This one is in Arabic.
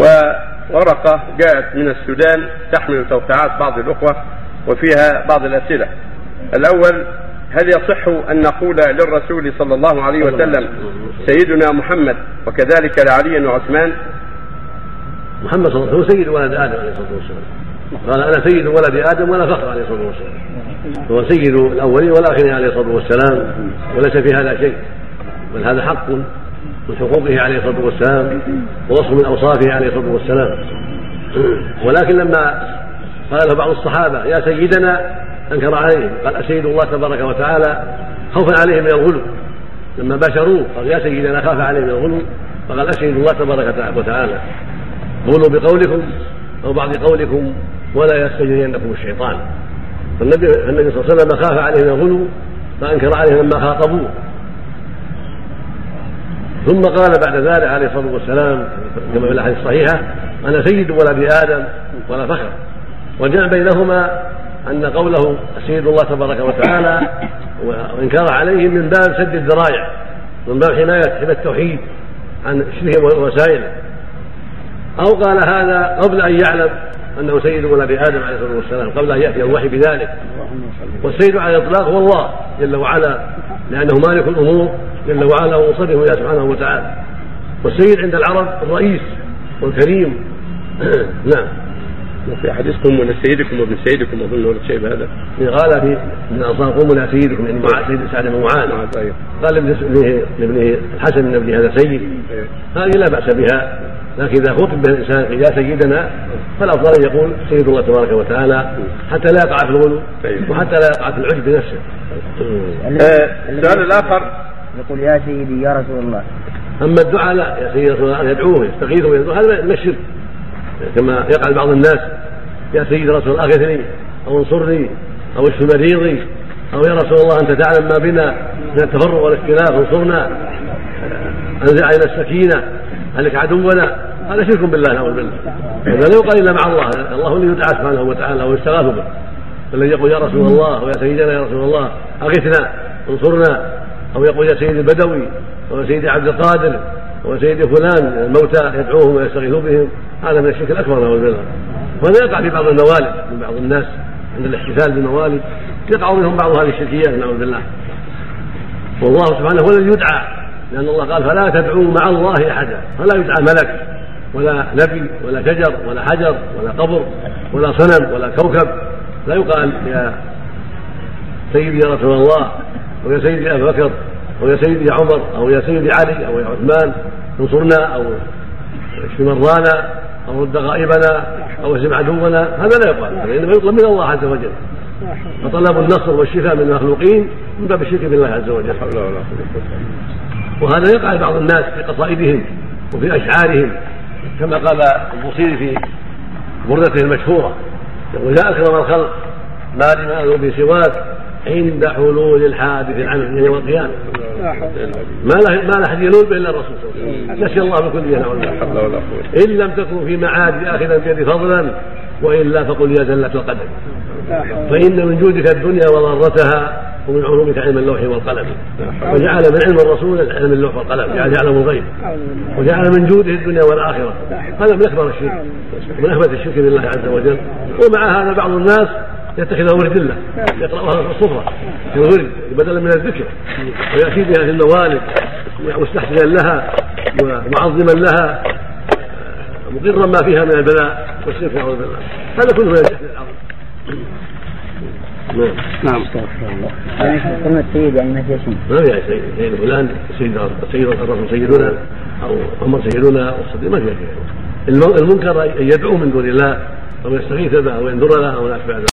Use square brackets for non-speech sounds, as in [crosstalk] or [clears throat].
وورقة جاءت من السودان تحمل توقيعات بعض الأخوة وفيها بعض الأسئلة. الأول هل يصح أن نقول للرسول صلى الله عليه وسلم سيدنا محمد وكذلك لعلي وعثمان محمد صلى الله عليه وسلم سيد ولد آدم عليه الصلاة والسلام. قال أنا سيد ولد آدم ولا فخر عليه الصلاة والسلام. هو سيد الأولين والآخرين عليه الصلاة والسلام وليس في هذا شيء بل هذا حق. من حقوقه عليه الصلاة والسلام ووصف من أوصافه عليه الصلاة والسلام. ولكن لما قال له بعض الصحابة يا سيدنا أنكر عليه قال أسيد الله تبارك وتعالى. خوفا عليه من الغلو. لما باشروه قال يا سيدنا خاف عليه من الغلو فقال أسيد الله تبارك وتعالى. قولوا بقولكم أو بعض قولكم ولا يستجرينكم الشيطان. فالنبي النبي صلى الله عليه وسلم خاف عليه من الغلو فأنكر عليه لما خاطبوه. ثم قال بعد ذلك عليه الصلاة والسلام كما في الأحاديث الصحيحة أنا سيد ولد آدم ولا فخر. وجمع بينهما أن قوله سيد الله تبارك وتعالى وإنكار عليه من باب سد الذرائع من باب حماية حماية التوحيد عن الشرك ووسائله. أو قال هذا قبل أن يعلم أنه سيد ولد آدم عليه الصلاة والسلام قبل أن يأتي الوحي بذلك. والسيد على الإطلاق هو الله جل وعلا لأنه مالك الأمور. جل وعلا ومصرف إلى سبحانه وتعالى. والسيد عند العرب الرئيس والكريم. [clears throat] نعم. وفي حديثكم ولا سيدكم وابن سيدكم اظن ولا شيء بهذا. قال في من انصار قوموا إلى سيدكم يعني معاذ سيد سعد بن معاذ. أيوه. قال لابنه لابنه الحسن بن ابن هذا سيد أيوه. هذه لا بأس بها. لكن إذا خطب به الانسان يا سيدنا فالأفضل أن يقول سيد الله تبارك وتعالى حتى لا يقع في الغلو. وحتى لا يقع في العجب بنفسه. آه، السؤال الآخر. يقول يا سيدي يا رسول الله. أما الدعاء لا يا سيدي رسول الله يدعوه يستغيثه ويدعوه هذا من الشرك. كما يقع بعض الناس يا سيدي رسول الله أغثني أو انصرني أو اشف مريضي أو يا رسول الله أنت تعلم ما بنا من التفرق والاختلاف انصرنا أنزل علينا السكينة هلك عدونا. هذا شرك بالله نعوذ بالله. هذا لا يقال إلا مع الله. الله اللي يدعى سبحانه وتعالى ويستغاث به. الذي يقول يا رسول الله ويا سيدنا يا رسول الله أغثنا انصرنا. أو يقول يا سيدي البدوي أو يا سيدي عبد القادر أو سيدي فلان الموتى يدعوهم ويستغيث بهم هذا من الشرك الأكبر نعوذ بالله. وهذا يقع في بعض الموالد من بعض الناس عند الاحتفال بالموالد يقع منهم بعض هذه الشركيات نعوذ بالله. والله سبحانه هو الذي يدعى لأن الله قال فلا تدعوا مع الله أحدا. فلا يدعى ملك ولا نبي ولا شجر ولا حجر ولا قبر ولا صنم ولا كوكب. لا يقال يا سيدي يا رسول الله أو يا سيدي ابا بكر أو يا سيدي عمر أو يا سيدي علي أو يا عثمان انصرنا أو اشف مرضانا أو رد غائبنا أو اسم عدونا هذا لا يقال إنما يطلب من الله عز وجل. فطلب النصر والشفاء من المخلوقين من باب الشرك بالله عز وجل. وهذا يقع لبعض الناس في قصائدهم وفي أشعارهم كما قال البوصيري في بردته المشهورة يقول يا اكرم الخلق ما لما أذو سواك عند حلول الحادث العمل يوم القيامة. ما له ما له أحد يلول به إلا الرسول صلى الله عليه وسلم. نسي الله بكل نعوذ إن لم تكن في معاد آخذا بيد فضلا وإلا فقل يا زله القدم فإن من جودك الدنيا وضرتها ومن علومك علم اللوح والقلم. وجعل من علم الرسول علم اللوح والقلم. جعل يعلم الغيب. وجعل من جوده الدنيا والآخرة. هذا من أكبر الشرك. من اخبث الشرك بالله عز وجل. ومع هذا بعض الناس يتخذها ورد له يقراها في الصفره في الورد بدلا من الذكر ويأتي بها في الموالد مستحسنا لها ومعظما لها مقرا ما فيها من البلاء والشرك نعوذ بالله هذا كله من الجهل العظيم نعم. نعم استغفر الله. يعني كلمة سيد يعني ما فيها شيء. ما فيها سيد سيد فلان سيد سيد الرسول سيدنا أو عمر سيدنا والصديق ما فيها شيء. المنكر أن يدعو من دون الله أو يستغيث به أو ينذر له أو لا اشبه ذلك